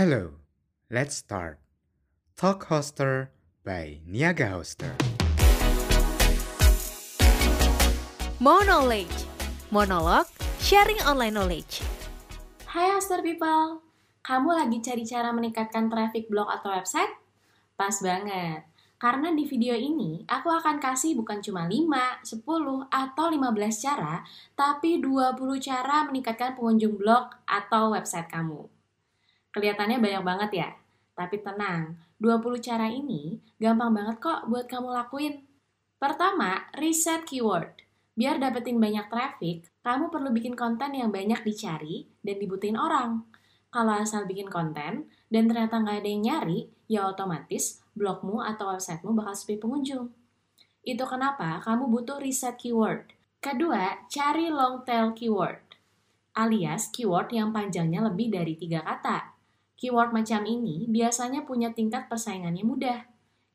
Hello, let's start. Talk Hoster by Niaga Hoster. More Knowledge Monolog Sharing Online Knowledge Hai Hoster People, kamu lagi cari cara meningkatkan traffic blog atau website? Pas banget, karena di video ini aku akan kasih bukan cuma 5, 10, atau 15 cara, tapi 20 cara meningkatkan pengunjung blog atau website kamu. Kelihatannya banyak banget ya, tapi tenang, 20 cara ini gampang banget kok buat kamu lakuin. Pertama, reset keyword. Biar dapetin banyak traffic, kamu perlu bikin konten yang banyak dicari dan dibutuhin orang. Kalau asal bikin konten dan ternyata nggak ada yang nyari, ya otomatis blogmu atau websitemu bakal sepi pengunjung. Itu kenapa kamu butuh reset keyword. Kedua, cari long tail keyword, alias keyword yang panjangnya lebih dari tiga kata. Keyword macam ini biasanya punya tingkat persaingannya mudah.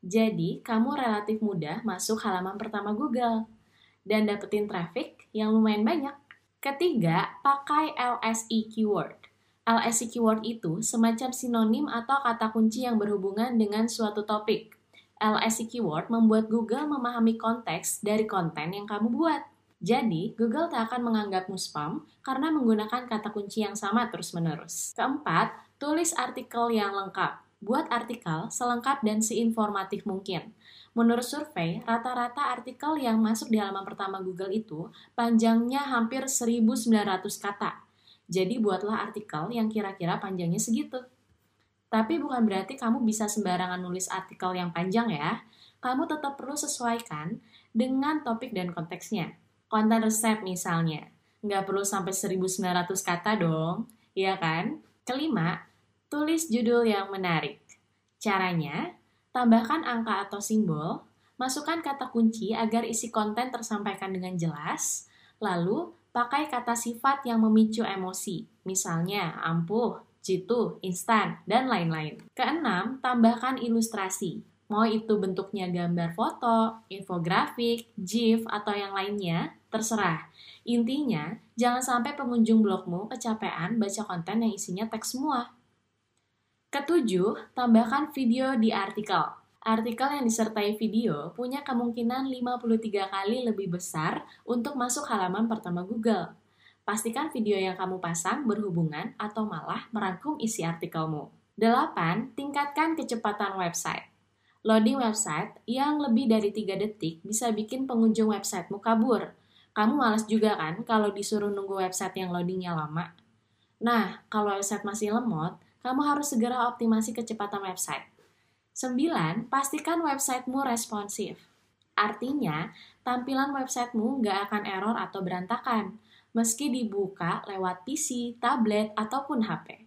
Jadi, kamu relatif mudah masuk halaman pertama Google dan dapetin traffic yang lumayan banyak. Ketiga, pakai LSI keyword. LSI keyword itu semacam sinonim atau kata kunci yang berhubungan dengan suatu topik. LSI keyword membuat Google memahami konteks dari konten yang kamu buat. Jadi, Google tak akan menganggapmu spam karena menggunakan kata kunci yang sama terus-menerus. Keempat, Tulis artikel yang lengkap. Buat artikel selengkap dan seinformatif mungkin. Menurut survei, rata-rata artikel yang masuk di halaman pertama Google itu panjangnya hampir 1900 kata. Jadi buatlah artikel yang kira-kira panjangnya segitu. Tapi bukan berarti kamu bisa sembarangan nulis artikel yang panjang ya. Kamu tetap perlu sesuaikan dengan topik dan konteksnya. Konten resep misalnya. Nggak perlu sampai 1900 kata dong, iya kan? Kelima, tulis judul yang menarik. Caranya, tambahkan angka atau simbol, masukkan kata kunci agar isi konten tersampaikan dengan jelas, lalu pakai kata sifat yang memicu emosi, misalnya ampuh, jitu, instan, dan lain-lain. Keenam, tambahkan ilustrasi. Mau itu bentuknya gambar foto, infografik, GIF, atau yang lainnya, terserah. Intinya, jangan sampai pengunjung blogmu kecapean baca konten yang isinya teks semua. Ketujuh, tambahkan video di artikel. Artikel yang disertai video punya kemungkinan 53 kali lebih besar untuk masuk halaman pertama Google. Pastikan video yang kamu pasang berhubungan atau malah merangkum isi artikelmu. 8. Tingkatkan kecepatan website. Loading website yang lebih dari 3 detik bisa bikin pengunjung websitemu kabur, kamu males juga kan kalau disuruh nunggu website yang loadingnya lama? Nah, kalau website masih lemot, kamu harus segera optimasi kecepatan website. 9. Pastikan websitemu responsif. Artinya, tampilan websitemu nggak akan error atau berantakan, meski dibuka lewat PC, tablet, ataupun HP.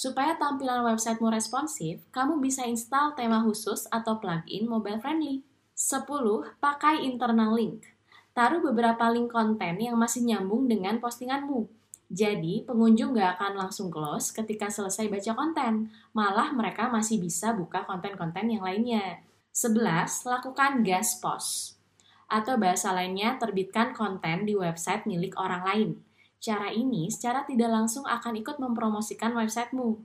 Supaya tampilan websitemu responsif, kamu bisa install tema khusus atau plugin mobile friendly. 10. Pakai internal link taruh beberapa link konten yang masih nyambung dengan postinganmu. Jadi, pengunjung gak akan langsung close ketika selesai baca konten, malah mereka masih bisa buka konten-konten yang lainnya. 11. Lakukan guest post. Atau bahasa lainnya, terbitkan konten di website milik orang lain. Cara ini secara tidak langsung akan ikut mempromosikan websitemu.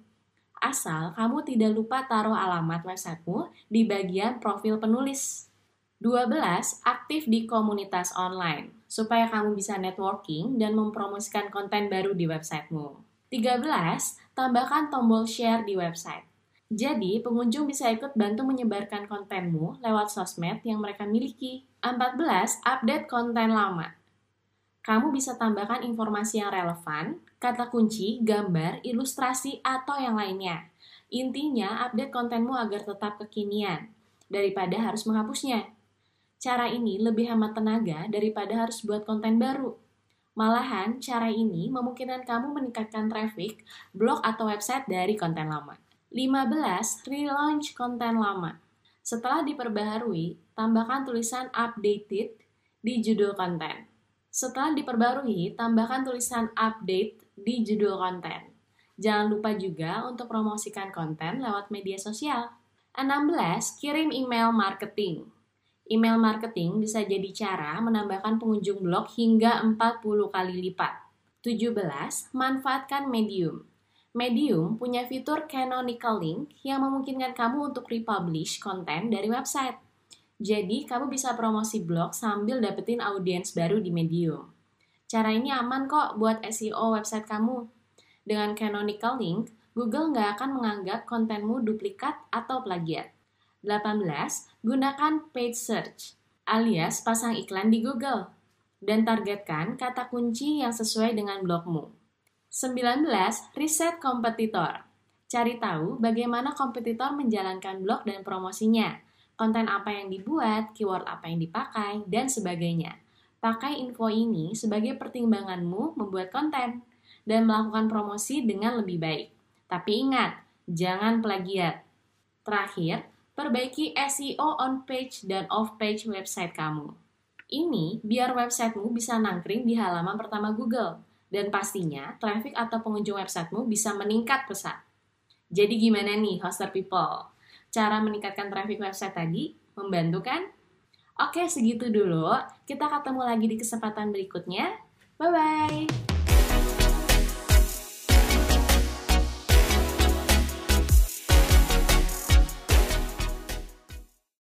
Asal kamu tidak lupa taruh alamat websitemu di bagian profil penulis. 12. Aktif di komunitas online, supaya kamu bisa networking dan mempromosikan konten baru di websitemu. 13. Tambahkan tombol share di website. Jadi, pengunjung bisa ikut bantu menyebarkan kontenmu lewat sosmed yang mereka miliki. 14. Update konten lama. Kamu bisa tambahkan informasi yang relevan, kata kunci, gambar, ilustrasi, atau yang lainnya. Intinya, update kontenmu agar tetap kekinian, daripada harus menghapusnya. Cara ini lebih hemat tenaga daripada harus buat konten baru. Malahan, cara ini memungkinkan kamu meningkatkan traffic, blog atau website dari konten lama. 15. Relaunch konten lama. Setelah diperbaharui, tambahkan tulisan updated di judul konten. Setelah diperbarui, tambahkan tulisan update di judul konten. Jangan lupa juga untuk promosikan konten lewat media sosial. 16. Kirim email marketing. Email marketing bisa jadi cara menambahkan pengunjung blog hingga 40 kali lipat. 17. Manfaatkan medium. Medium punya fitur canonical link yang memungkinkan kamu untuk republish konten dari website. Jadi, kamu bisa promosi blog sambil dapetin audiens baru di Medium. Cara ini aman kok buat SEO website kamu. Dengan canonical link, Google nggak akan menganggap kontenmu duplikat atau plagiat. 18. Gunakan paid search, alias pasang iklan di Google. Dan targetkan kata kunci yang sesuai dengan blogmu. 19. Riset kompetitor. Cari tahu bagaimana kompetitor menjalankan blog dan promosinya, konten apa yang dibuat, keyword apa yang dipakai, dan sebagainya. Pakai info ini sebagai pertimbanganmu membuat konten dan melakukan promosi dengan lebih baik. Tapi ingat, jangan plagiat. Terakhir, perbaiki SEO on page dan off page website kamu. Ini biar websitemu bisa nangkring di halaman pertama Google dan pastinya traffic atau pengunjung websitemu bisa meningkat pesat. Jadi gimana nih hoster people? Cara meningkatkan traffic website tadi membantu kan? Oke, segitu dulu. Kita ketemu lagi di kesempatan berikutnya. Bye-bye!